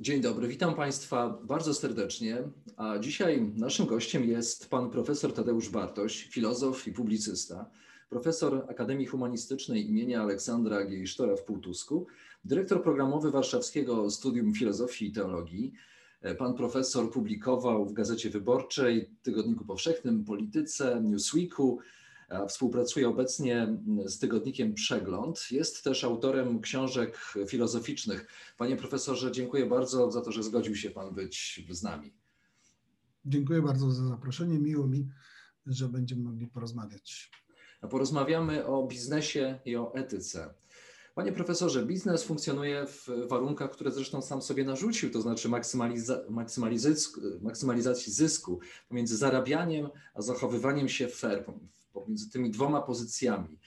Dzień dobry, witam Państwa bardzo serdecznie. A dzisiaj naszym gościem jest pan profesor Tadeusz Bartoś, filozof i publicysta, profesor Akademii Humanistycznej imienia Aleksandra Giejsztora w Półtusku, dyrektor programowy Warszawskiego Studium Filozofii i Teologii. Pan profesor publikował w Gazecie Wyborczej, Tygodniku Powszechnym, Polityce, Newsweeku, Współpracuje obecnie z tygodnikiem Przegląd. Jest też autorem książek filozoficznych. Panie profesorze, dziękuję bardzo za to, że zgodził się Pan być z nami. Dziękuję bardzo za zaproszenie. Miło mi, że będziemy mogli porozmawiać. Porozmawiamy o biznesie i o etyce. Panie profesorze, biznes funkcjonuje w warunkach, które zresztą sam sobie narzucił, to znaczy maksymaliza maksymalizacji zysku pomiędzy zarabianiem a zachowywaniem się fair, pomiędzy tymi dwoma pozycjami.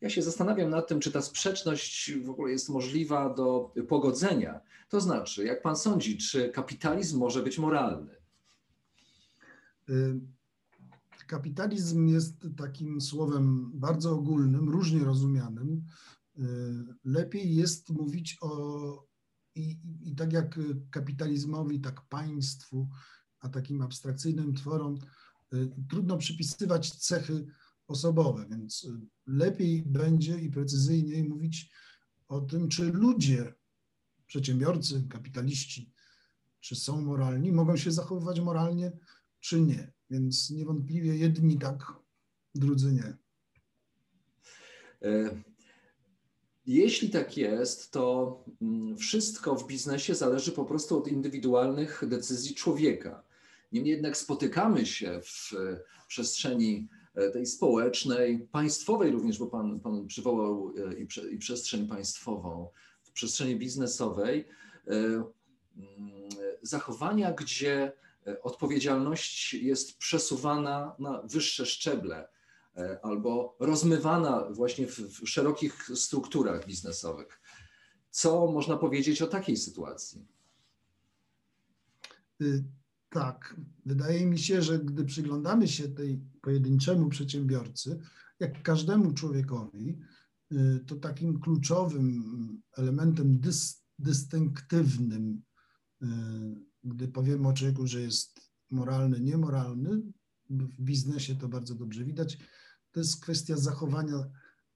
Ja się zastanawiam nad tym, czy ta sprzeczność w ogóle jest możliwa do pogodzenia. To znaczy, jak pan sądzi, czy kapitalizm może być moralny? Y, kapitalizm jest takim słowem bardzo ogólnym, różnie rozumianym. Y, lepiej jest mówić o, i, i tak jak kapitalizmowi, tak państwu, a takim abstrakcyjnym tworom, y, trudno przypisywać cechy osobowe, więc y, lepiej będzie i precyzyjniej mówić o tym, czy ludzie, przedsiębiorcy, kapitaliści, czy są moralni, mogą się zachowywać moralnie, czy nie. Więc niewątpliwie jedni tak, drudzy nie. E, jeśli tak jest, to mm, wszystko w biznesie zależy po prostu od indywidualnych decyzji człowieka. Niemniej jednak spotykamy się w przestrzeni E, tej społecznej, państwowej również, bo Pan, pan przywołał e, i, prze, i przestrzeń państwową, w przestrzeni biznesowej, e, mm, zachowania, gdzie odpowiedzialność jest przesuwana na wyższe szczeble albo rozmywana właśnie w, w szerokich strukturach biznesowych. Co można powiedzieć o takiej sytuacji? Tak, wydaje mi się, że gdy przyglądamy się tej pojedynczemu przedsiębiorcy, jak każdemu człowiekowi, y, to takim kluczowym elementem dys, dystynktywnym, y, gdy powiemy o człowieku, że jest moralny, niemoralny, w biznesie to bardzo dobrze widać, to jest kwestia zachowania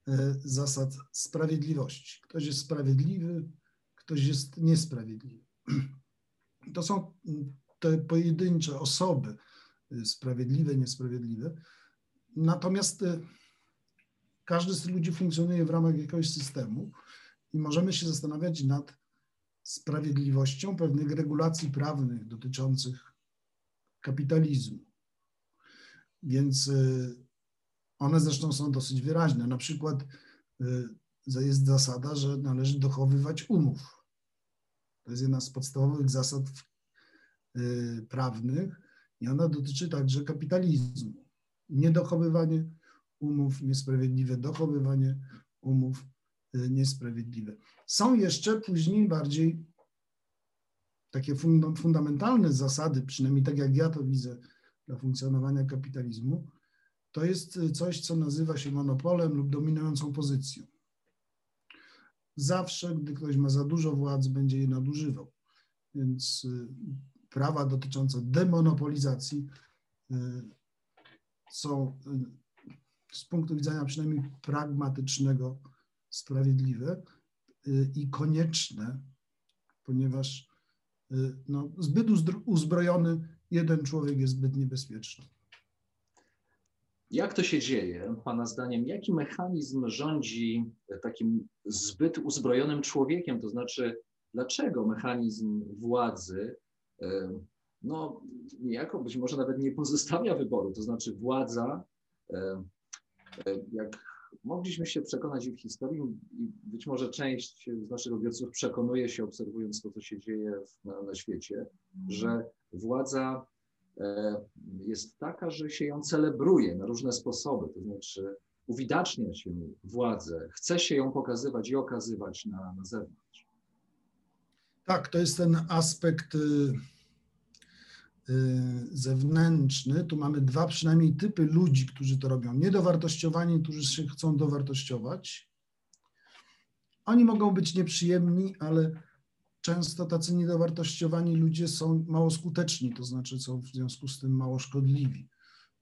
y, zasad sprawiedliwości. Ktoś jest sprawiedliwy, ktoś jest niesprawiedliwy. To są te pojedyncze osoby, y, sprawiedliwe, niesprawiedliwe. Natomiast y, każdy z ludzi funkcjonuje w ramach jakiegoś systemu i możemy się zastanawiać nad sprawiedliwością pewnych regulacji prawnych dotyczących kapitalizmu. Więc y, one zresztą są dosyć wyraźne. Na przykład jest zasada, że należy dochowywać umów. To jest jedna z podstawowych zasad w prawnych i ona dotyczy także kapitalizmu. Niedochowywanie umów, niesprawiedliwe dochowywanie umów, y, niesprawiedliwe. Są jeszcze później bardziej takie fundamentalne zasady, przynajmniej tak jak ja to widzę, dla funkcjonowania kapitalizmu. To jest coś, co nazywa się monopolem lub dominującą pozycją. Zawsze, gdy ktoś ma za dużo władzy, będzie je nadużywał. Więc y, prawa dotyczące demonopolizacji y, są y, z punktu widzenia przynajmniej pragmatycznego sprawiedliwe y, i konieczne, ponieważ no, zbyt uzbrojony jeden człowiek jest zbyt niebezpieczny. Jak to się dzieje, Pana zdaniem? Jaki mechanizm rządzi takim zbyt uzbrojonym człowiekiem? To znaczy, dlaczego mechanizm władzy no niejako być może nawet nie pozostawia wyboru, to znaczy władza, jak mogliśmy się przekonać w historii, i być może część z naszych odbiorców przekonuje się, obserwując to, co się dzieje na, na świecie, że władza jest taka, że się ją celebruje na różne sposoby, to znaczy uwidacznia się władzę, chce się ją pokazywać i okazywać na, na zewnątrz. Tak, to jest ten aspekt y, zewnętrzny. Tu mamy dwa przynajmniej typy ludzi, którzy to robią. Niedowartościowani, którzy się chcą dowartościować. Oni mogą być nieprzyjemni, ale często tacy niedowartościowani ludzie są mało skuteczni, to znaczy są w związku z tym mało szkodliwi,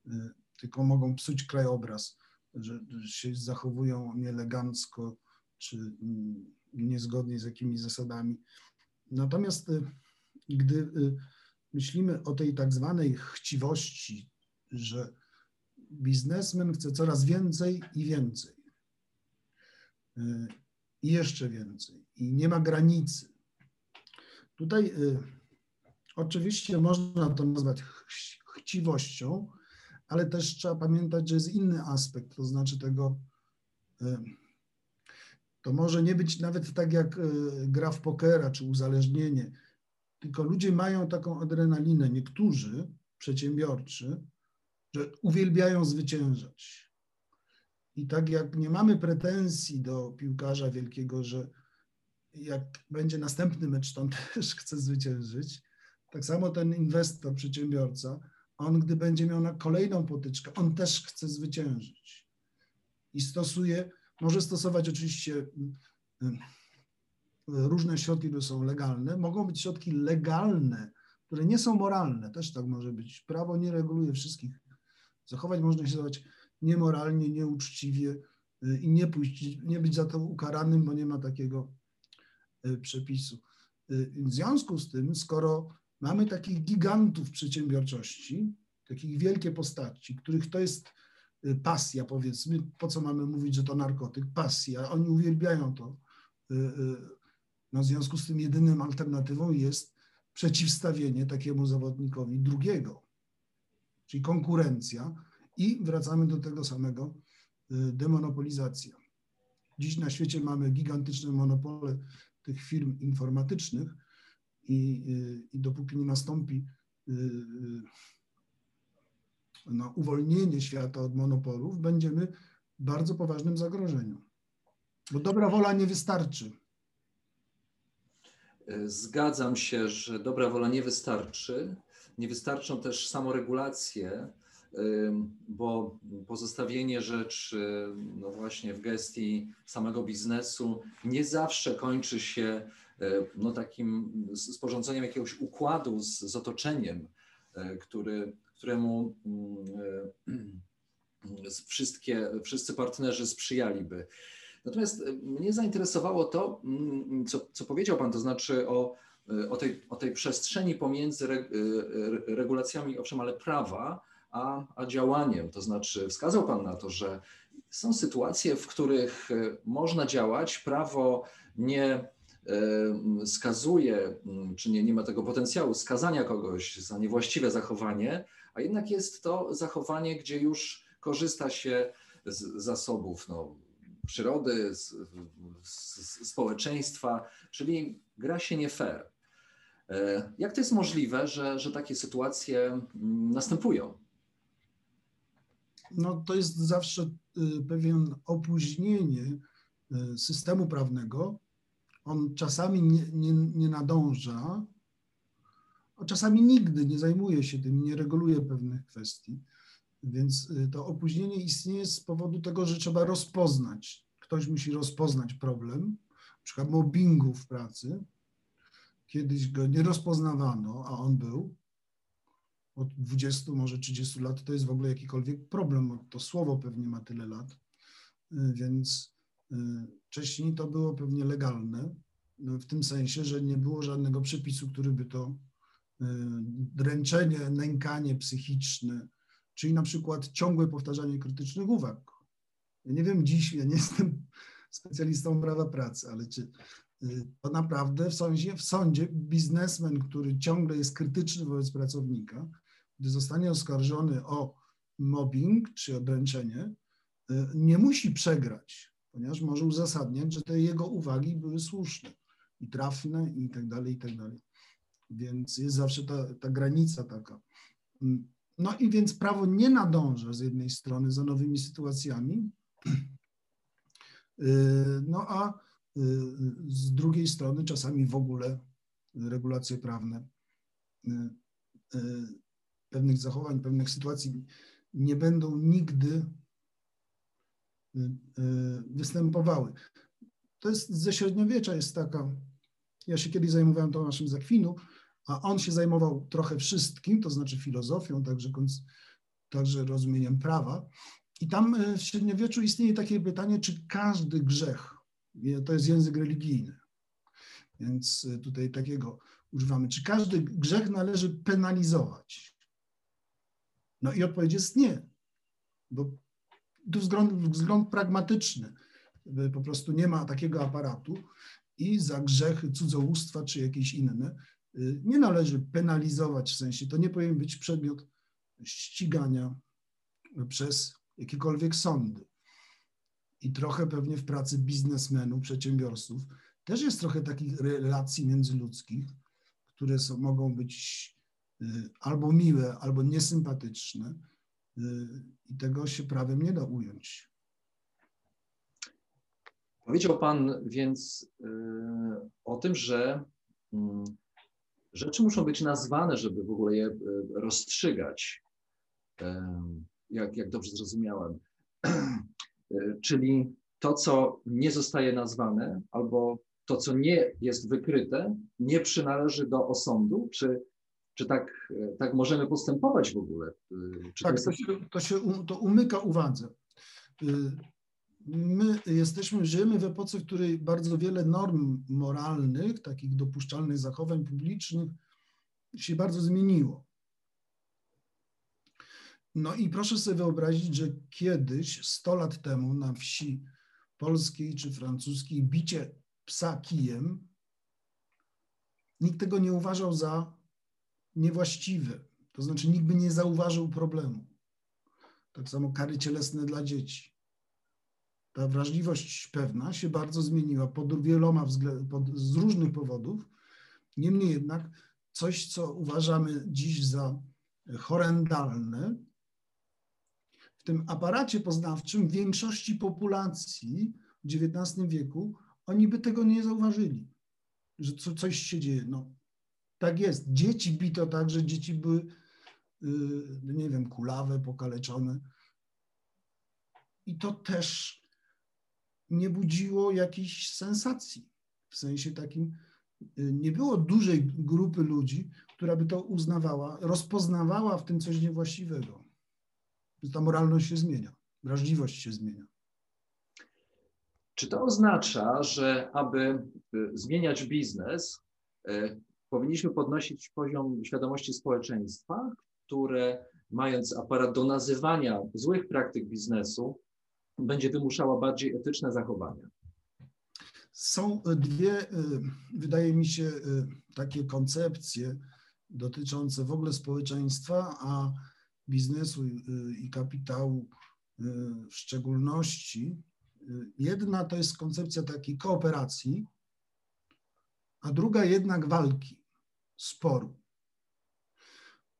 y, tylko mogą psuć krajobraz, że, się zachowują nieelegancko czy mm, niezgodnie z jakimiś zasadami. Natomiast y, gdy y, myślimy o tej tak zwanej chciwości, że biznesmen chce coraz więcej i więcej, y, i jeszcze więcej, i nie ma granicy. Tutaj oczywiście można to nazwać chciwością, ale też trzeba pamiętać, że jest inny aspekt, to znaczy tego to może nie być nawet tak jak gra w pokera czy uzależnienie, tylko ludzie mają taką adrenalinę, niektórzy przedsiębiorczy, że uwielbiają zwyciężać. I tak jak nie mamy pretensji do piłkarza wielkiego, że jak będzie następny mecz, to on też chce zwyciężyć, tak samo ten inwestor, przedsiębiorca, on gdy będzie miał na kolejną potyczkę, on też chce zwyciężyć. I stosuje może stosować oczywiście mm, mm, różne środki, które są legalne. Mogą być środki legalne, które nie są moralne. Też tak może być. Prawo nie reguluje wszystkich. Zachować można się zachować niemoralnie, nieuczciwie y, i nie, pójść, nie być za to ukaranym, bo nie ma takiego y, przepisu. Y, w związku z tym, skoro mamy takich gigantów przedsiębiorczości, takich wielkie postaci, których to jest pasja, powiedzmy, po co mamy mówić, że to narkotyk, pasja, oni uwielbiają to. Y, y, no, w związku z tym jedynym alternatywą jest przeciwstawienie takiemu zawodnikowi drugiego, czyli konkurencja i wracamy do tego samego, demonopolizacja. Dziś na świecie mamy gigantyczne monopole tych firm informatycznych i, i dopóki nie nastąpi no, uwolnienie świata od monopolów, będziemy w bardzo poważnym zagrożeniu. Bo dobra wola nie wystarczy. Zgadzam się, że dobra wola nie wystarczy. Nie wystarczą też samoregulacje, bo pozostawienie rzeczy no właśnie w gestii samego biznesu nie zawsze kończy się no takim sporządzeniem jakiegoś układu z, z otoczeniem, który któremu mm, e, wszystkie, wszyscy partnerzy sprzyjaliby. Natomiast e, mnie zainteresowało to, mm, co, co powiedział Pan, to znaczy o, e, o, tej, o tej przestrzeni pomiędzy regulacjami, owszem, ale prawa, a, a działaniem. To znaczy, wskazał Pan na to, że są sytuacje, w których można działać, prawo nie skazuje, czy nie, nie ma tego potencjału skazania kogoś za niewłaściwe zachowanie, a jednak jest to zachowanie, gdzie już korzysta się z zasobów no, przyrody, z, z, społeczeństwa, czyli gra się nie fair. E, jak to jest możliwe, że, że takie sytuacje mm, następują? No, to jest zawsze y, pewien opóźnienie y, systemu prawnego. On czasami nie, nie, nie nadąża a czasami nigdy nie zajmuje się tym, nie reguluje pewnych kwestii. Więc y, to opóźnienie istnieje z powodu tego, że trzeba rozpoznać. Ktoś musi rozpoznać problem, na przykład mobbingu w pracy. Kiedyś go nie rozpoznawano, a on był. Od 20, może 30 lat to jest w ogóle jakikolwiek problem. To słowo pewnie ma tyle lat. Y, więc y, wcześniej to było pewnie legalne, w tym sensie, że nie było żadnego przepisu, który by to dręczenie, nękanie psychiczne, czyli na przykład ciągłe powtarzanie krytycznych uwag. Ja nie wiem dziś, ja nie jestem specjalistą prawa pracy, ale czy y, to naprawdę w sądzie, w sądzie biznesmen, który ciągle jest krytyczny wobec pracownika, gdy zostanie oskarżony o mobbing czy o dręczenie, nie musi przegrać, ponieważ może uzasadniać, że te jego uwagi były słuszne i trafne i tak dalej, i tak dalej. Więc jest zawsze ta, ta granica taka. No i więc prawo nie nadąża z jednej strony za nowymi sytuacjami, y, no a y, z drugiej strony czasami w ogóle regulacje prawne y, pewnych zachowań, pewnych sytuacji nie będą nigdy występowały. To jest ze średniowiecza jest taka, ja się kiedyś zajmowałem Tomaszem Zakwinu, a on się zajmował trochę wszystkim, to znaczy filozofią, także, także rozumieniem prawa. I tam e, w średniowieczu istnieje takie pytanie, czy każdy grzech, to jest język religijny, więc e, tutaj takiego używamy, czy każdy grzech należy penalizować? No i odpowiedź jest nie, bo tu wzgląd, wzgląd pragmatyczny, po prostu nie ma takiego aparatu i za grzechy cudzołóstwa czy jakieś inne nie należy penalizować, w sensie to nie powinien być przedmiot ścigania przez jakiekolwiek sądy. I trochę pewnie w pracy biznesmenów, przedsiębiorców też jest trochę takich relacji międzyludzkich, które są, mogą być y, albo miłe, albo niesympatyczne y, i tego się prawem nie da ująć. Powiedział Pan więc o tym, że mm, rzeczy muszą być nazwane, żeby w ogóle je e, rozstrzygać, jak, jak dobrze zrozumiałem. E, czyli to, co nie zostaje nazwane, albo to, co nie jest wykryte, nie przynależy do osądu, czy, czy tak, e, tak możemy postępować w ogóle? Czy tak, to, to, się, to, się, to umyka uwadze my jesteśmy, żyjemy w epoce, w której bardzo wiele norm moralnych, takich dopuszczalnych zachowań publicznych się bardzo zmieniło. No i proszę sobie wyobrazić, że kiedyś, 100 lat temu, na wsi polskiej czy francuskiej, bicie psa kijem, nikt tego nie uważał za niewłaściwe. To znaczy, nikt by nie zauważył problemu. Tak samo kary cielesne dla dzieci ta wrażliwość pewna się bardzo zmieniła pod wieloma pod, z różnych powodów. Niemniej jednak coś, co uważamy dziś za horrendalne, w tym aparacie poznawczym większości populacji w XIX wieku oni by tego nie zauważyli, że co, coś się dzieje. No, tak jest. Dzieci bito tak, że dzieci były, yy, nie wiem, kulawe, pokaleczone. I to też nie budziło jakiejś sensacji. W sensie takim y, nie było dużej grupy ludzi, która by to uznawała, rozpoznawała w tym coś niewłaściwego. Ta moralność się zmienia, wrażliwość się zmienia. Czy to oznacza, że aby y, zmieniać biznes, y, powinniśmy podnosić poziom świadomości społeczeństwa, które mając aparat do nazywania złych praktyk biznesu, będzie wymuszała bardziej etyczne zachowania. Są dwie, y, wydaje mi się, y, takie koncepcje dotyczące w ogóle społeczeństwa, a biznesu y, i kapitału w szczególności. Jedna to jest koncepcja takiej kooperacji, a druga jednak walki, sporu.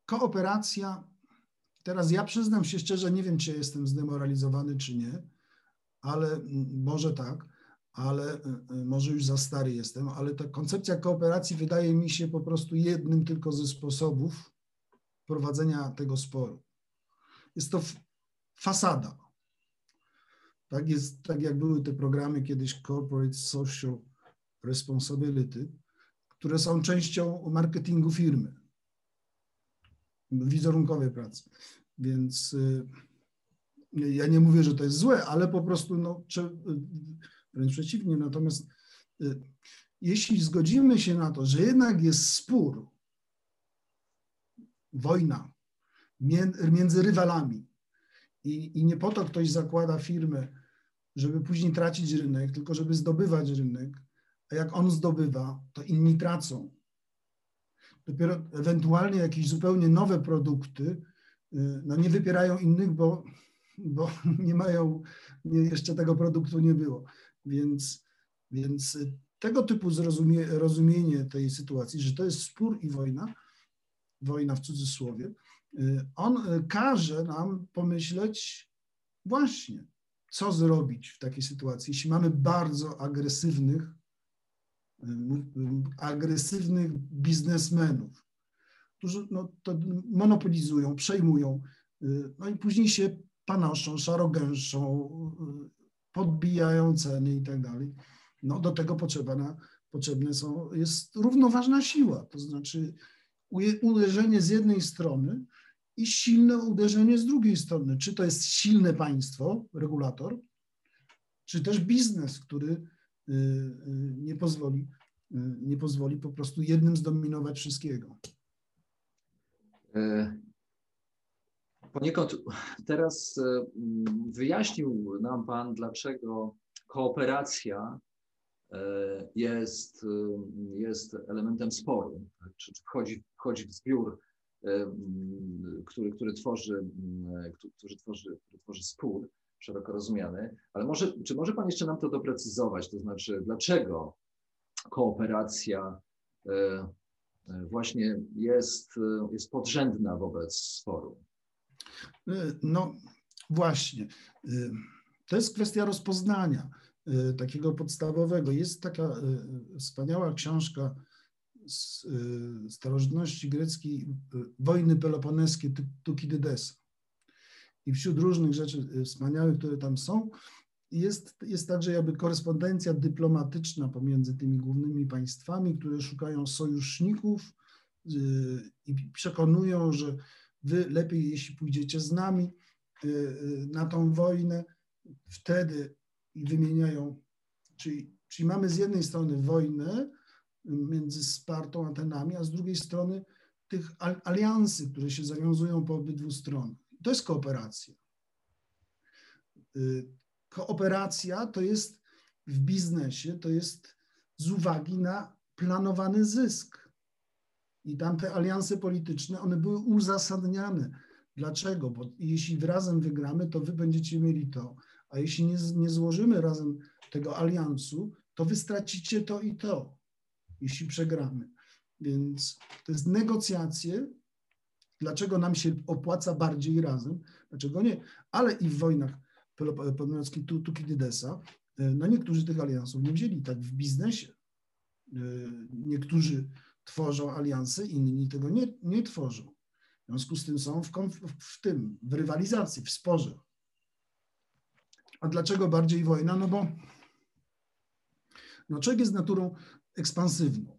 Kooperacja Teraz ja przyznam się szczerze, nie wiem, czy jestem zdemoralizowany, czy nie, ale może tak, ale e, e, może już za stary jestem, ale ta koncepcja kooperacji wydaje mi się po prostu jednym tylko ze sposobów prowadzenia tego sporu. Jest to fasada. Tak, jest, tak jak były te programy kiedyś Corporate Social Responsibility, które są częścią marketingu firmy wizerunkowej pracy. Więc y, ja nie mówię, że to jest złe, ale po prostu no, wręcz przeciwnie. Natomiast y, jeśli zgodzimy się na to, że jednak jest spór, wojna między rywalami i, i nie po to ktoś zakłada firmę, żeby później tracić rynek, tylko żeby zdobywać rynek, a jak on zdobywa, to inni tracą dopiero ewentualnie jakieś zupełnie nowe produkty y, no nie wypierają innych, bo bo nie mają, nie, jeszcze tego produktu nie było. Więc, więc tego typu zrozumie, rozumienie tej sytuacji, że to jest spór i wojna, wojna w cudzysłowie, on każe nam pomyśleć właśnie, co zrobić w takiej sytuacji, jeśli mamy bardzo agresywnych, agresywnych biznesmenów, którzy no, to monopolizują, przejmują, no i później się panoszą, szarogęszą, podbijają ceny i tak dalej. No do tego potrzeba na, potrzebne są, jest równoważna siła, to znaczy uderzenie z jednej strony i silne uderzenie z drugiej strony. Czy to jest silne państwo, regulator, czy też biznes, który y, y, nie pozwoli, y, nie pozwoli po prostu jednym zdominować wszystkiego. E, poniekąd teraz e, wyjaśnił nam Pan, dlaczego kooperacja e, jest, jest elementem sporu, tak? czy wchodzi, wchodzi w zbiór który, który, tworzy, który, tworzy, który tworzy spór szeroko rozumiany, ale może, czy może Pan jeszcze nam to doprecyzować, to znaczy dlaczego kooperacja e, e, właśnie jest, jest podrzędna wobec sporu? E, no właśnie. To jest kwestia rozpoznania takiego podstawowego. Jest taka wspaniała książka z starożytności greckiej wojny peloponeskie Tukidydesa. I wśród różnych rzeczy y, wspaniałych, które tam są, jest, jest także jakby korespondencja dyplomatyczna pomiędzy tymi głównymi państwami, które szukają sojuszników i przekonują, że wy lepiej, jeśli pójdziecie z nami na tą wojnę, wtedy wymieniają, czyli, czyli mamy z jednej strony wojnę, między Spartą a Atenami, a z drugiej strony tych aliansy, które się zawiązują po obydwu stronach. To jest kooperacja. Y, kooperacja to jest w biznesie, to jest z uwagi na planowany zysk. I tamte alianse polityczne, one były uzasadniane. Dlaczego? Bo jeśli razem wygramy, to wy będziecie mieli to, a jeśli nie, nie złożymy razem tego aliansu, to wy stracicie to i to jeśli przegramy. Więc to jest negocjacje. Dlaczego nam się opłaca bardziej razem? Dlaczego nie? Ale i w wojnach peloponeskich Tukidydesa, e, no niektórzy tych aliansów nie wzięli. Tak w biznesie. E, niektórzy tworzą alianse, inni tego nie, nie tworzą. W związku z tym są w, w tym, w rywalizacji, w sporze. A dlaczego bardziej wojna? No bo no człowiek jest naturą ekspansywną.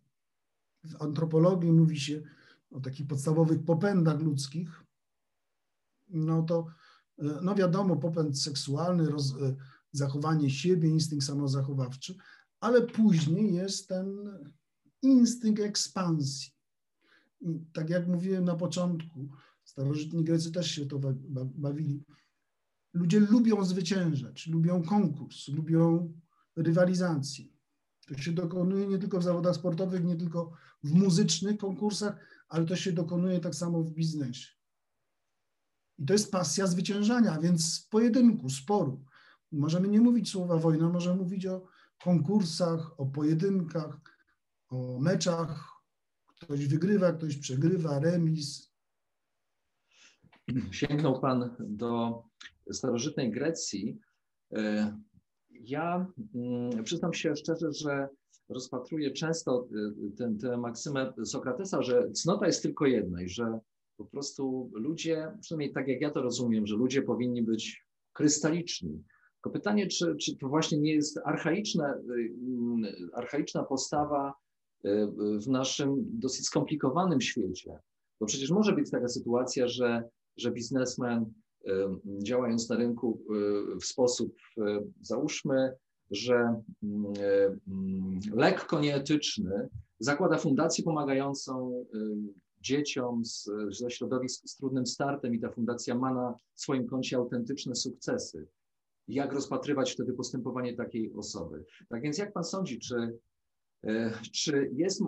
W antropologii mówi się o takich podstawowych popędach ludzkich. No to, e, no wiadomo, popęd seksualny, roz, e, zachowanie siebie, instynkt samozachowawczy, ale później jest ten instynkt ekspansji. I tak jak mówiłem na początku, starożytni Grecy też się to bawili. Ludzie lubią zwyciężać, lubią konkurs, lubią rywalizację. To się dokonuje nie tylko w zawodach sportowych, nie tylko w muzycznych konkursach, ale to się dokonuje tak samo w biznesie. I to jest pasja zwyciężania, więc pojedynku, sporu. Możemy nie mówić słowa wojna, możemy mówić o konkursach, o pojedynkach, o meczach. Ktoś wygrywa, ktoś przegrywa, remis. Sięgnął Pan do starożytnej Grecji. E, ja mm, przyznam się szczerze, że rozpatruję często y, tę maksymę Sokratesa, że cnota jest tylko jedna i że po prostu ludzie, przynajmniej tak jak ja to rozumiem, że ludzie powinni być krystaliczni. Tylko pytanie, czy, czy to właśnie nie jest archaiczna, y, archaiczna postawa y, w naszym dosyć skomplikowanym świecie. Bo przecież może być taka sytuacja, że, że biznesmen działając na rynku w sposób, załóżmy, że mm, mm, lekko nieetyczny, zakłada fundację pomagającą dzieciom z, ze środowisk z trudnym startem i ta fundacja ma na swoim koncie autentyczne sukcesy. Jak rozpatrywać wtedy postępowanie takiej osoby? Tak więc jak pan sądzi, czy, e, czy jest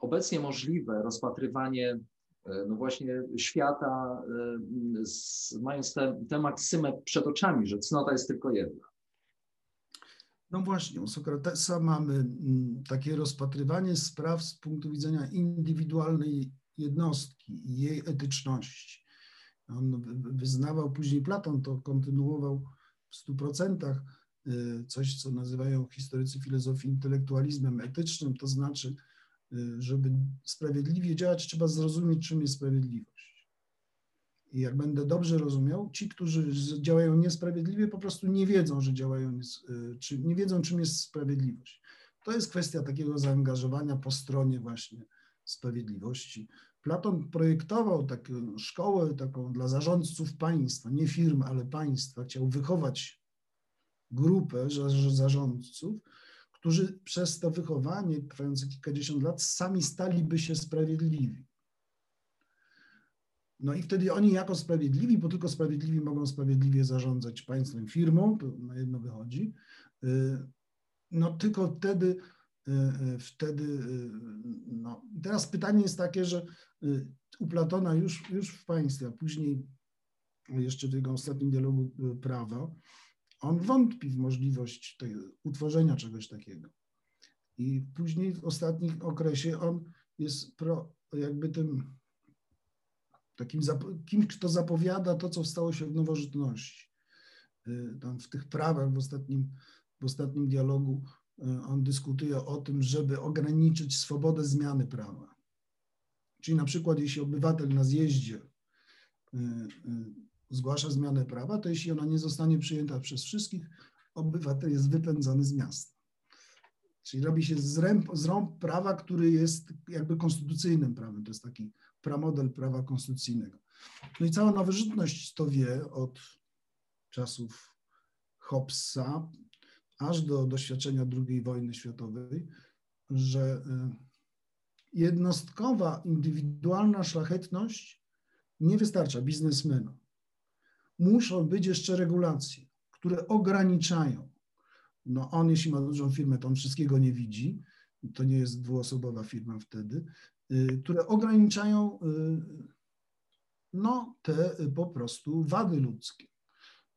obecnie możliwe rozpatrywanie no właśnie świata, mając tę, tę maksymę przed oczami, że cnota jest tylko jedna. No właśnie, u Sokratesa mamy mm, takie rozpatrywanie spraw z punktu widzenia indywidualnej jednostki i jej etyczności. On wyznawał, później Platon to kontynuował w stu procentach, y, coś, co nazywają historycy filozofii intelektualizmem etycznym, to znaczy, y, żeby sprawiedliwie działać, trzeba zrozumieć, czym jest sprawiedliwość. I jak będę dobrze rozumiał, ci, którzy działają niesprawiedliwie, po prostu nie wiedzą, że działają, y, czy nie wiedzą, czym jest sprawiedliwość. To jest kwestia takiego zaangażowania po stronie właśnie sprawiedliwości. Platon projektował taką szkołę taką dla zarządców państwa, nie firm, ale państwa. Chciał wychować grupę zarządców, którzy przez to wychowanie trwające kilkadziesiąt lat sami staliby się sprawiedliwi. No i wtedy oni jako sprawiedliwi, bo tylko sprawiedliwi mogą sprawiedliwie zarządzać państwem, firmą, na jedno wychodzi, y, no tylko wtedy Y, y, wtedy, no. Teraz pytanie jest takie, że u Platona już, już w państwie, a później jeszcze w jego ostatnim dialogu prawa, on wątpi w możliwość tej, utworzenia czegoś takiego. I później w ostatnim okresie on jest pro, jakby tym takim kimś, kto zapowiada to, co stało się w nowożytności. Tam w tych prawach w ostatnim, w ostatnim dialogu E, on dyskutuje o tym, żeby ograniczyć swobodę zmiany prawa. Czyli na przykład, jeśli obywatel na zjeździe e, zgłasza zmianę prawa, to jeśli ona nie zostanie przyjęta przez wszystkich, obywatel jest wypędzony z miasta. Czyli robi się zręb, zrąb prawa, który jest jakby konstytucyjnym prawem. To jest taki pramodel prawa konstytucyjnego. No i cała nowożytność to wie od czasów Hobbesa, aż do doświadczenia II wojny światowej, że y, jednostkowa, indywidualna szlachetność nie wystarcza biznesmenom. Muszą być jeszcze regulacje, które ograniczają. No on, jeśli ma dużą firmę, to on wszystkiego nie widzi, to nie jest dwuosobowa firma wtedy, y, które ograniczają y, no, te po prostu wady ludzkie.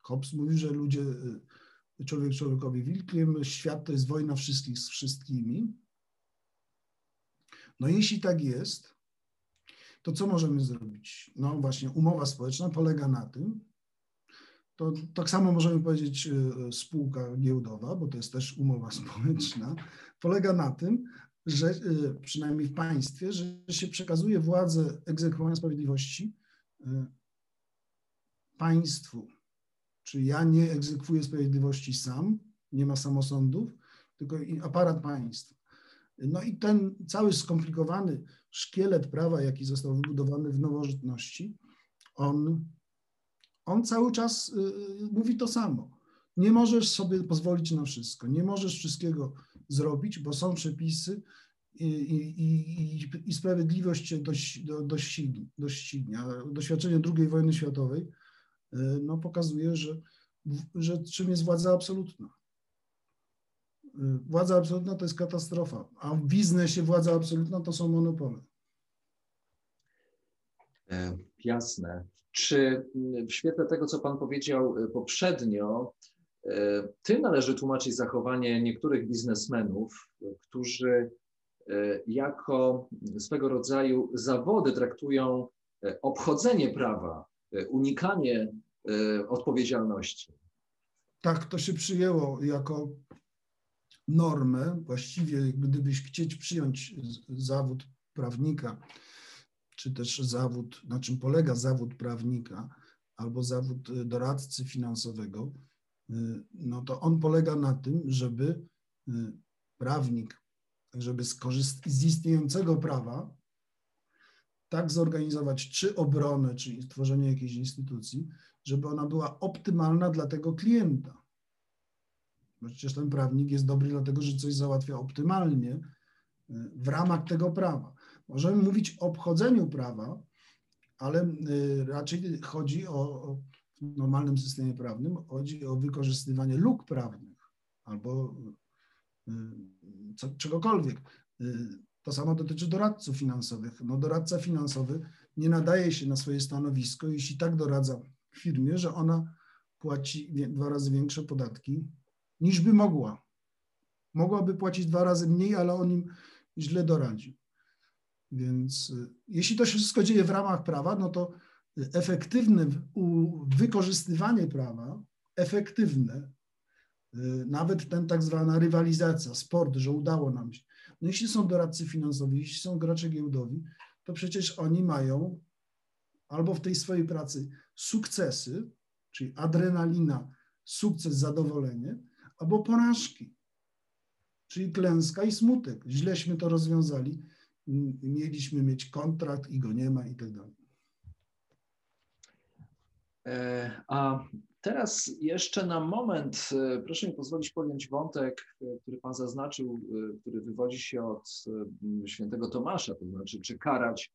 Hobbes mówi, że ludzie człowiek człowiekowi wilkiem, świat to jest wojna wszystkich z wszystkimi. No jeśli tak jest, to co możemy zrobić? No właśnie, umowa społeczna polega na tym, to tak samo możemy powiedzieć e, spółka giełdowa, bo to jest też umowa społeczna, polega na tym, że e, przynajmniej w państwie, że się przekazuje władzę egzekwowania sprawiedliwości e, państwu, czy ja nie egzekwuję sprawiedliwości sam, nie ma samosądów, tylko aparat państwa. No i ten cały skomplikowany szkielet prawa, jaki został wybudowany w nowożytności, on, on cały czas y, y, mówi to samo. Nie możesz sobie pozwolić na wszystko, nie możesz wszystkiego zrobić, bo są przepisy i, i, i, i sprawiedliwość cię doścignie. doścignie. Doświadczenie II wojny światowej E, no, pokazuje, że, że czym jest władza absolutna. E, władza absolutna to jest katastrofa, a w biznesie władza absolutna to są monopole. Jasne. Czy w świetle tego, co Pan powiedział poprzednio, tym należy tłumaczyć zachowanie niektórych biznesmenów, którzy jako swego rodzaju zawody traktują obchodzenie prawa, unikanie odpowiedzialności. Tak, to się przyjęło jako normę. Właściwie, gdybyś chcieć przyjąć zawód prawnika, czy też zawód, na czym polega zawód prawnika, albo zawód doradcy finansowego, e, no to on polega na tym, żeby e, prawnik, żeby z istniejącego prawa, tak zorganizować czy obronę, czy tworzenie jakiejś instytucji, żeby ona była optymalna dla tego klienta. Przecież ten prawnik jest dobry dlatego, że coś załatwia optymalnie y, w ramach tego prawa. Możemy mówić o obchodzeniu prawa, ale y, raczej chodzi o, w normalnym systemie prawnym, chodzi o wykorzystywanie luk prawnych albo y, co, czegokolwiek. To samo dotyczy doradców finansowych. No, doradca finansowy nie nadaje się na swoje stanowisko, jeśli tak doradza firmie, że ona płaci dwa razy większe podatki niż by mogła. Mogłaby płacić dwa razy mniej, ale on im źle doradził. Więc y, jeśli to się wszystko dzieje w ramach prawa, no to efektywne wykorzystywanie prawa, efektywne, y, nawet ten tak zwana rywalizacja, sport, że udało nam się. No jeśli są doradcy finansowi, jeśli są gracze giełdowi, to przecież oni mają albo w tej swojej pracy sukcesy, czyli adrenalina, sukces, zadowolenie, albo porażki, czyli klęska i smutek. Źleśmy to rozwiązali, mieliśmy mieć kontrakt i go nie ma i tak dalej. E, a teraz jeszcze na moment, e, proszę mi pozwolić podjąć wątek, e, który Pan zaznaczył, który wywodzi się od świętego Tomasza, to znaczy, czy karać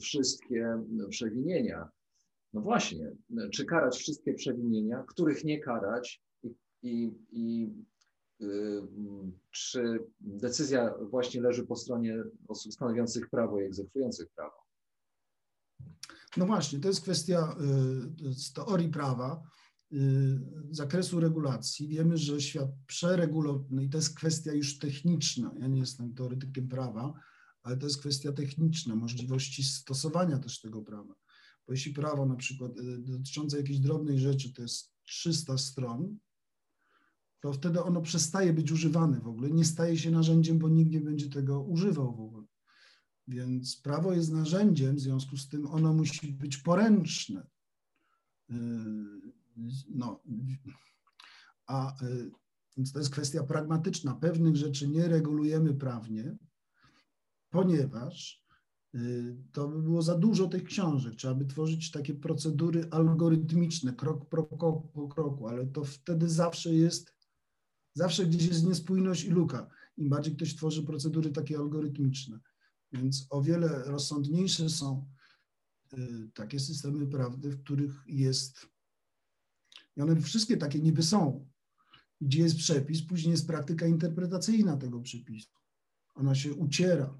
wszystkie przewinienia. No właśnie, czy karać wszystkie przewinienia, których nie karać i, i, i czy decyzja właśnie leży po stronie osób stanowiących prawo i egzekwujących prawo? No właśnie, to jest kwestia y, z teorii prawa, y, zakresu regulacji. Wiemy, że świat przeregulowany, no i to jest kwestia już techniczna. Ja nie jestem teoretykiem prawa, ale to jest kwestia techniczna, możliwości stosowania też tego prawa. Bo jeśli prawo na przykład y, dotyczące jakiejś drobnej rzeczy to jest 300 stron, to wtedy ono przestaje być używane w ogóle, nie staje się narzędziem, bo nikt nie będzie tego używał w ogóle. Więc prawo jest narzędziem, w związku z tym ono musi być poręczne. Yy, no, a yy, więc to jest kwestia pragmatyczna. Pewnych rzeczy nie regulujemy prawnie, ponieważ yy, to by było za dużo tych książek. Trzeba by tworzyć takie procedury algorytmiczne, krok po kroku, ale to wtedy zawsze jest, zawsze gdzieś jest niespójność i luka. Im bardziej ktoś tworzy procedury takie algorytmiczne. Więc o wiele rozsądniejsze są y, takie systemy prawdy, w których jest, i one wszystkie takie niby są, gdzie jest przepis, później jest praktyka interpretacyjna tego przepisu. Ona się uciera.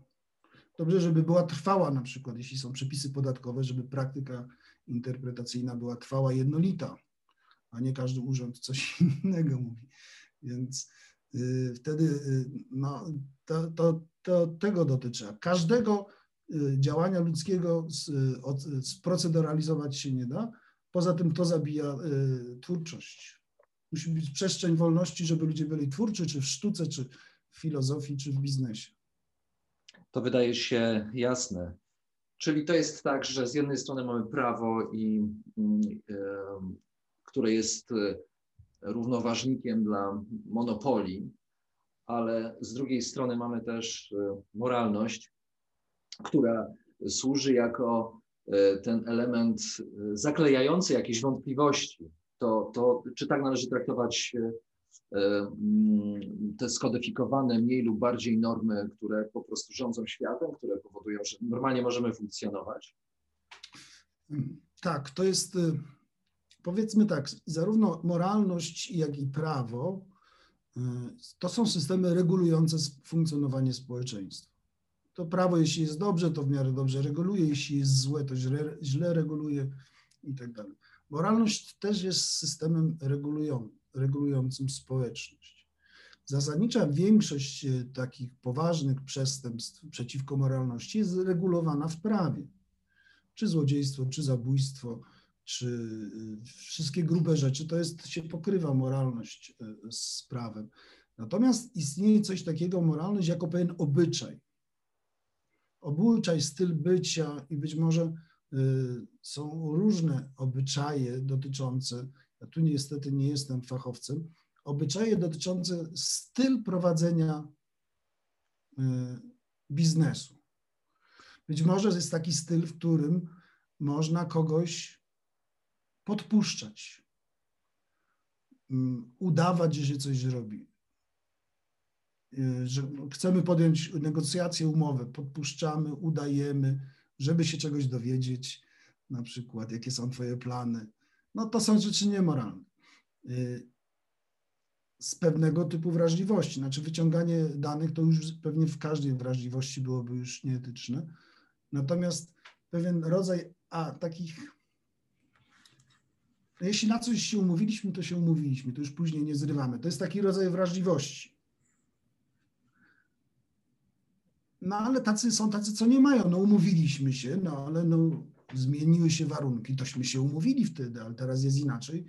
Dobrze, żeby była trwała na przykład, jeśli są przepisy podatkowe, żeby praktyka interpretacyjna była trwała, jednolita, a nie każdy urząd coś innego mówi. Więc y, wtedy y, no, to, to, to tego dotyczy. Każdego y, działania ludzkiego sproceduralizować się nie da. Poza tym to zabija twórczość. Musi być przestrzeń wolności, żeby ludzie byli twórczy, czy w sztuce, czy w filozofii, czy w biznesie. To wydaje się jasne. Czyli to jest tak, że z jednej strony mamy prawo, i, które jest równoważnikiem dla monopolii, ale z drugiej strony mamy też e, moralność, która służy jako e, ten element e, zaklejający jakieś wątpliwości. To, to czy tak należy traktować mm, te skodyfikowane mniej lub bardziej normy, które po prostu rządzą światem, które powodują, że normalnie możemy funkcjonować? Tak, to jest powiedzmy tak, zarówno moralność, jak i prawo to są systemy regulujące funkcjonowanie społeczeństwa. To prawo, jeśli jest dobrze, to w miarę dobrze reguluje, jeśli jest złe, to źle, źle reguluje i tak dalej. Moralność też jest systemem regulują, regulującym społeczność. Zasadnicza większość e, takich poważnych przestępstw przeciwko moralności jest regulowana w prawie. Czy złodziejstwo, czy zabójstwo, czy y, wszystkie grube rzeczy, to jest, się pokrywa moralność y, z prawem. Natomiast istnieje coś takiego, moralność jako pewien obyczaj. Obyczaj, styl bycia i być może y, są różne obyczaje dotyczące, ja tu niestety nie jestem fachowcem, obyczaje dotyczące styl prowadzenia biznesu. Być może jest taki styl, w którym można kogoś podpuszczać, mm, udawać, że się coś robi. Y, że chcemy podjąć negocjację, umowę, podpuszczamy, udajemy, żeby się czegoś dowiedzieć, na przykład jakie są Twoje plany. No to są rzeczy niemoralne. Y, z pewnego typu wrażliwości, znaczy wyciąganie danych to już pewnie w każdej wrażliwości byłoby już nieetyczne. Natomiast pewien rodzaj a takich. No jeśli na coś się umówiliśmy, to się umówiliśmy, to już później nie zrywamy. To jest taki rodzaj wrażliwości. No ale tacy są tacy, co nie mają. No umówiliśmy się, no ale no, zmieniły się warunki, tośmy się umówili wtedy, ale teraz jest inaczej.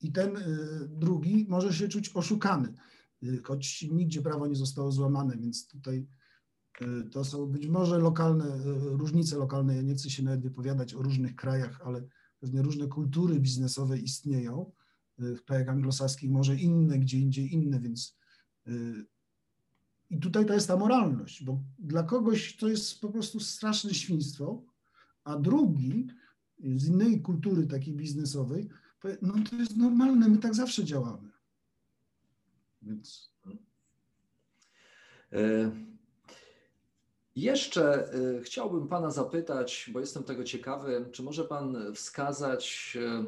I ten y, drugi może się czuć oszukany, y, choć nigdzie prawo nie zostało złamane, więc tutaj y, to są być może lokalne, różnice lokalne. Ja nie chcę się nawet wypowiadać o różnych krajach, ale pewnie różne kultury biznesowe istnieją. W krajach anglosaskich może inne, gdzie indziej inne, więc i tutaj to jest ta moralność, bo dla kogoś to jest po prostu straszne świństwo, a drugi z innej kultury takiej biznesowej powie, no to jest normalne, my tak zawsze działamy. Więc... E, jeszcze e, chciałbym Pana zapytać, bo jestem tego ciekawy, czy może Pan wskazać e,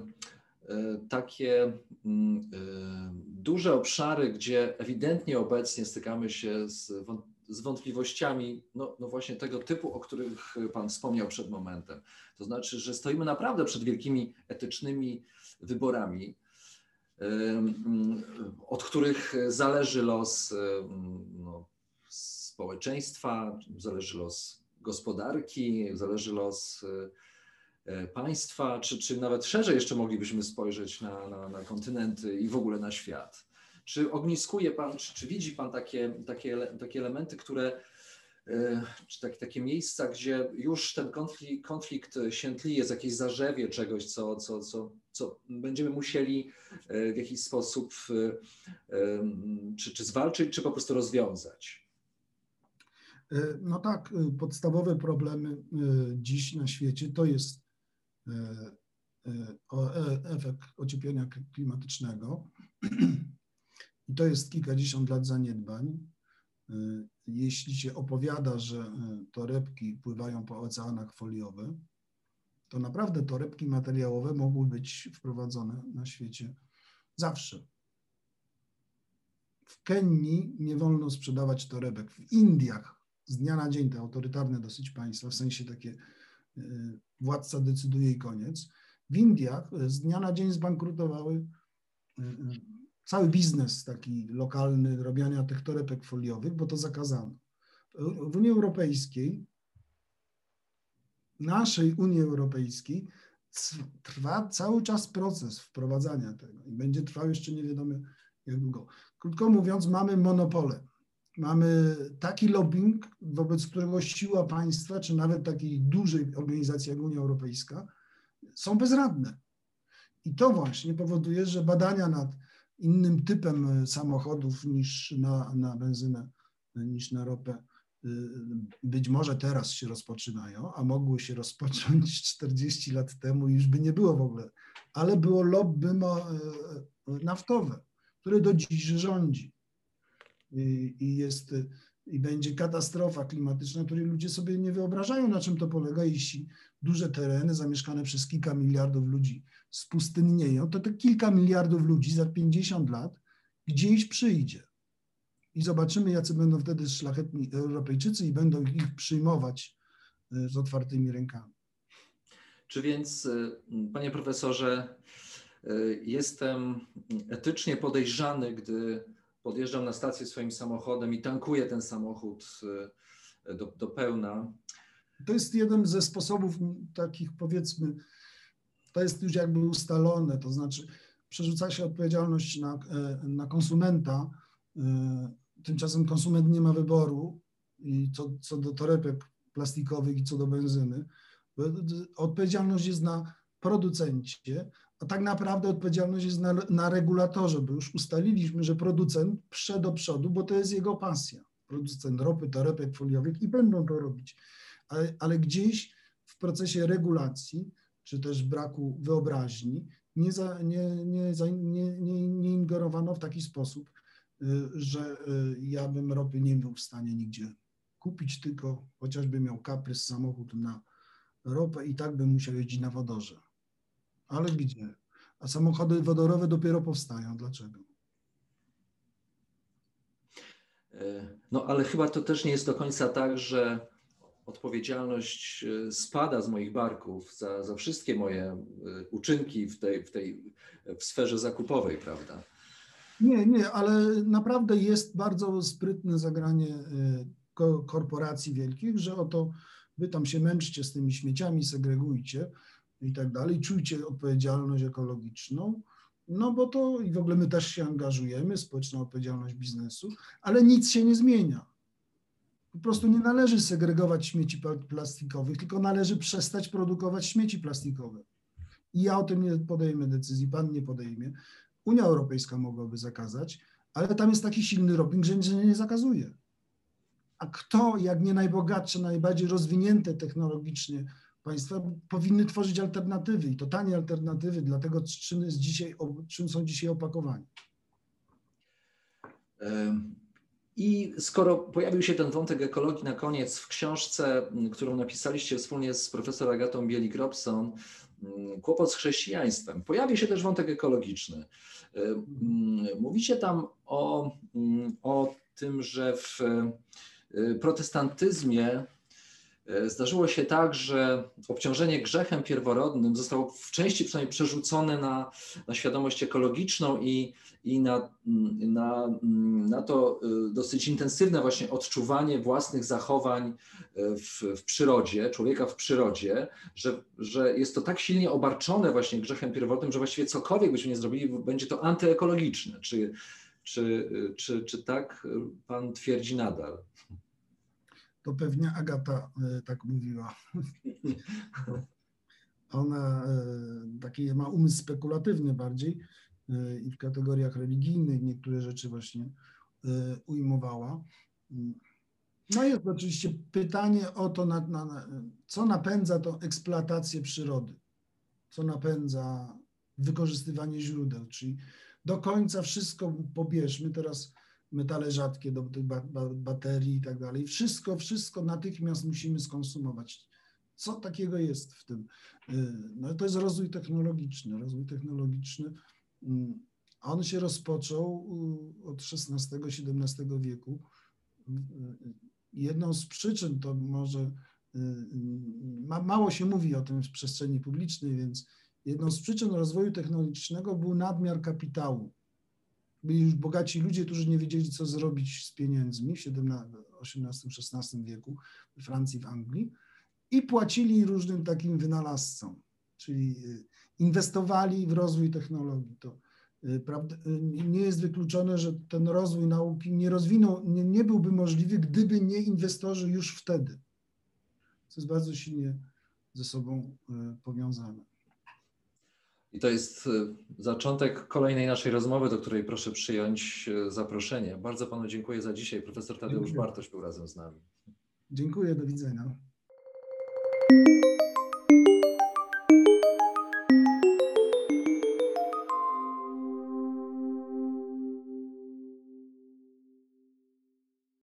takie mm, duże obszary, gdzie ewidentnie obecnie stykamy się z wątpliwościami, no, no właśnie tego typu, o których Pan wspomniał przed momentem. To znaczy, że stoimy naprawdę przed wielkimi etycznymi wyborami, od których zależy los no, społeczeństwa, zależy los gospodarki, zależy los e, państwa, czy, czy nawet szerzej jeszcze moglibyśmy spojrzeć na, na, na kontynenty i w ogóle na świat. Czy ogniskuje Pan, czy, czy widzi Pan takie, takie, takie elementy, które, e, czy tak, takie miejsca, gdzie już ten konflikt, konflikt się tli, jest jakieś zarzewie czegoś, co, co, co, co będziemy musieli e, w jakiś sposób e, czy, czy zwalczyć, czy po prostu rozwiązać? No tak, podstawowe problemy dziś na świecie to jest efekt ocieplenia klimatycznego. I to jest kilkadziesiąt lat zaniedbań. Jeśli się opowiada, że torebki pływają po oceanach foliowych, to naprawdę torebki materiałowe mogły być wprowadzone na świecie zawsze. W Kenii nie wolno sprzedawać torebek. W Indiach z dnia na dzień te autorytarne dosyć państwa, w sensie takie y, władca decyduje i koniec. W Indiach z dnia na dzień zbankrutowały cały biznes taki lokalny robienia tych torebek foliowych, bo to zakazano. W Unii Europejskiej, naszej Unii Europejskiej, trwa cały czas proces wprowadzania tego i będzie trwał jeszcze nie wiadomo jak długo. Krótko mówiąc, mamy monopole. Mamy taki lobbying, wobec którego siła państwa, czy nawet takiej dużej organizacji jak Unia Europejska, są bezradne. I to właśnie powoduje, że badania nad innym typem samochodów niż na, na benzynę, niż na ropę. E, być może teraz się rozpoczynają, a mogły się rozpocząć 40 lat temu i już by nie było w ogóle. Ale było lobby naftowe, które do dziś rządzi. I, jest i będzie katastrofa klimatyczna, której ludzie sobie nie wyobrażają, na czym to polega, jeśli duże tereny zamieszkane przez kilka miliardów ludzi spustynnieją, to te kilka miliardów ludzi za 50 lat gdzieś przyjdzie. I zobaczymy, jacy będą wtedy szlachetni Europejczycy i będą ich przyjmować e, z otwartymi rękami. Czy więc, e, panie profesorze, e, jestem etycznie podejrzany, gdy podjeżdżam na stację swoim samochodem i tankuję ten samochód do, do pełna. To jest jeden ze sposobów takich, powiedzmy, to jest już jakby ustalone, to znaczy przerzuca się odpowiedzialność na, e, na konsumenta, e, tymczasem konsument nie ma wyboru i co, co do torebek plastikowych i co do benzyny. Odpowiedzialność jest na producencie, a tak naprawdę odpowiedzialność jest na, na regulatorze, bo już ustaliliśmy, że producent prze do przodu, bo to jest jego pasja. Producent ropy, torebek foliowych i będą to robić. Ale, ale gdzieś w procesie regulacji czy też braku wyobraźni, nie, za, nie, nie, nie, nie, nie ingerowano w taki sposób, y, że y, ja bym ropy nie był w stanie nigdzie kupić, tylko chociażby miał kaprys samochód na ropę i tak bym musiał jeździć na wodorze. Ale gdzie? A samochody wodorowe dopiero powstają. Dlaczego? E, no ale chyba to też nie jest do końca tak, że odpowiedzialność e, spada z moich barków za, za wszystkie moje e, uczynki w tej, w tej w sferze zakupowej, prawda? Nie, nie, ale naprawdę jest bardzo sprytne zagranie korporacji wielkich, że oto wy tam się męczcie z tymi śmieciami, segregujcie i tak dalej, czujcie odpowiedzialność ekologiczną, no bo to i w ogóle my też się angażujemy, społeczna odpowiedzialność biznesu, ale nic się nie zmienia. Po prostu nie należy segregować śmieci plastikowych, tylko należy przestać produkować śmieci plastikowe. I ja o tym nie podejmę decyzji, pan nie podejmie. Unia Europejska mogłaby zakazać, ale tam jest taki silny lobbying, że nie zakazuje. A kto, jak nie najbogatsze, najbardziej rozwinięte technologicznie państwa, powinny tworzyć alternatywy i to tanie alternatywy dla tego, czym, jest dzisiaj, czym są dzisiaj opakowani. I skoro pojawił się ten wątek ekologii na koniec w książce, którą napisaliście wspólnie z profesor Agatą Bielik-Robson, Kłopot z chrześcijaństwem, pojawi się też wątek ekologiczny. Mówicie tam o, o tym, że w Y, protestantyzmie zdarzyło się tak, że obciążenie grzechem pierworodnym zostało w części przynajmniej przerzucone na, na świadomość ekologiczną i, i na, na, na to y, dosyć intensywne właśnie odczuwanie własnych zachowań w, w przyrodzie, człowieka w przyrodzie, że, że jest to tak silnie obarczone właśnie grzechem pierworodnym, że właściwie cokolwiek byśmy nie zrobili, będzie to antyekologiczne. Czy, czy, czy, czy tak pan twierdzi nadal? To pewnie Agata e, tak mówiła. Ona e, taki ma umysł spekulatywny bardziej e, i w kategoriach religijnych niektóre rzeczy właśnie ujmowała. No jest oczywiście pytanie o to, na, na, co napędza tą eksploatację przyrody, co napędza wykorzystywanie źródeł, czyli do końca wszystko pobierzmy. Teraz metale rzadkie do tych baterii i tak dalej. Wszystko, wszystko natychmiast musimy skonsumować. Co takiego jest w tym? Y, no to jest rozwój technologiczny. Rozwój technologiczny, mm, on się rozpoczął y, od XVI-XVII wieku. Y, jedną z przyczyn to może, mało się mówi o tym w przestrzeni publicznej, więc jedną z przyczyn rozwoju technologicznego był nadmiar kapitału. Byli już bogaci ludzie, którzy nie wiedzieli, co zrobić z pieniędzmi w XVIII-XVI wieku we Francji, w Anglii i płacili różnym takim wynalazcom, czyli y, inwestowali w rozwój technologii. To y, y, nie jest wykluczone, że ten rozwój nauki nie rozwinął, nie, nie byłby możliwy, gdyby nie inwestorzy już wtedy. To jest bardzo silnie ze sobą powiązane. I to jest e, zaczątek kolejnej naszej rozmowy, do której proszę przyjąć e, zaproszenie. Bardzo panu dziękuję za dzisiaj. Profesor Tadeusz dziękuję. Bartoś był razem z nami. Dziękuję, do widzenia.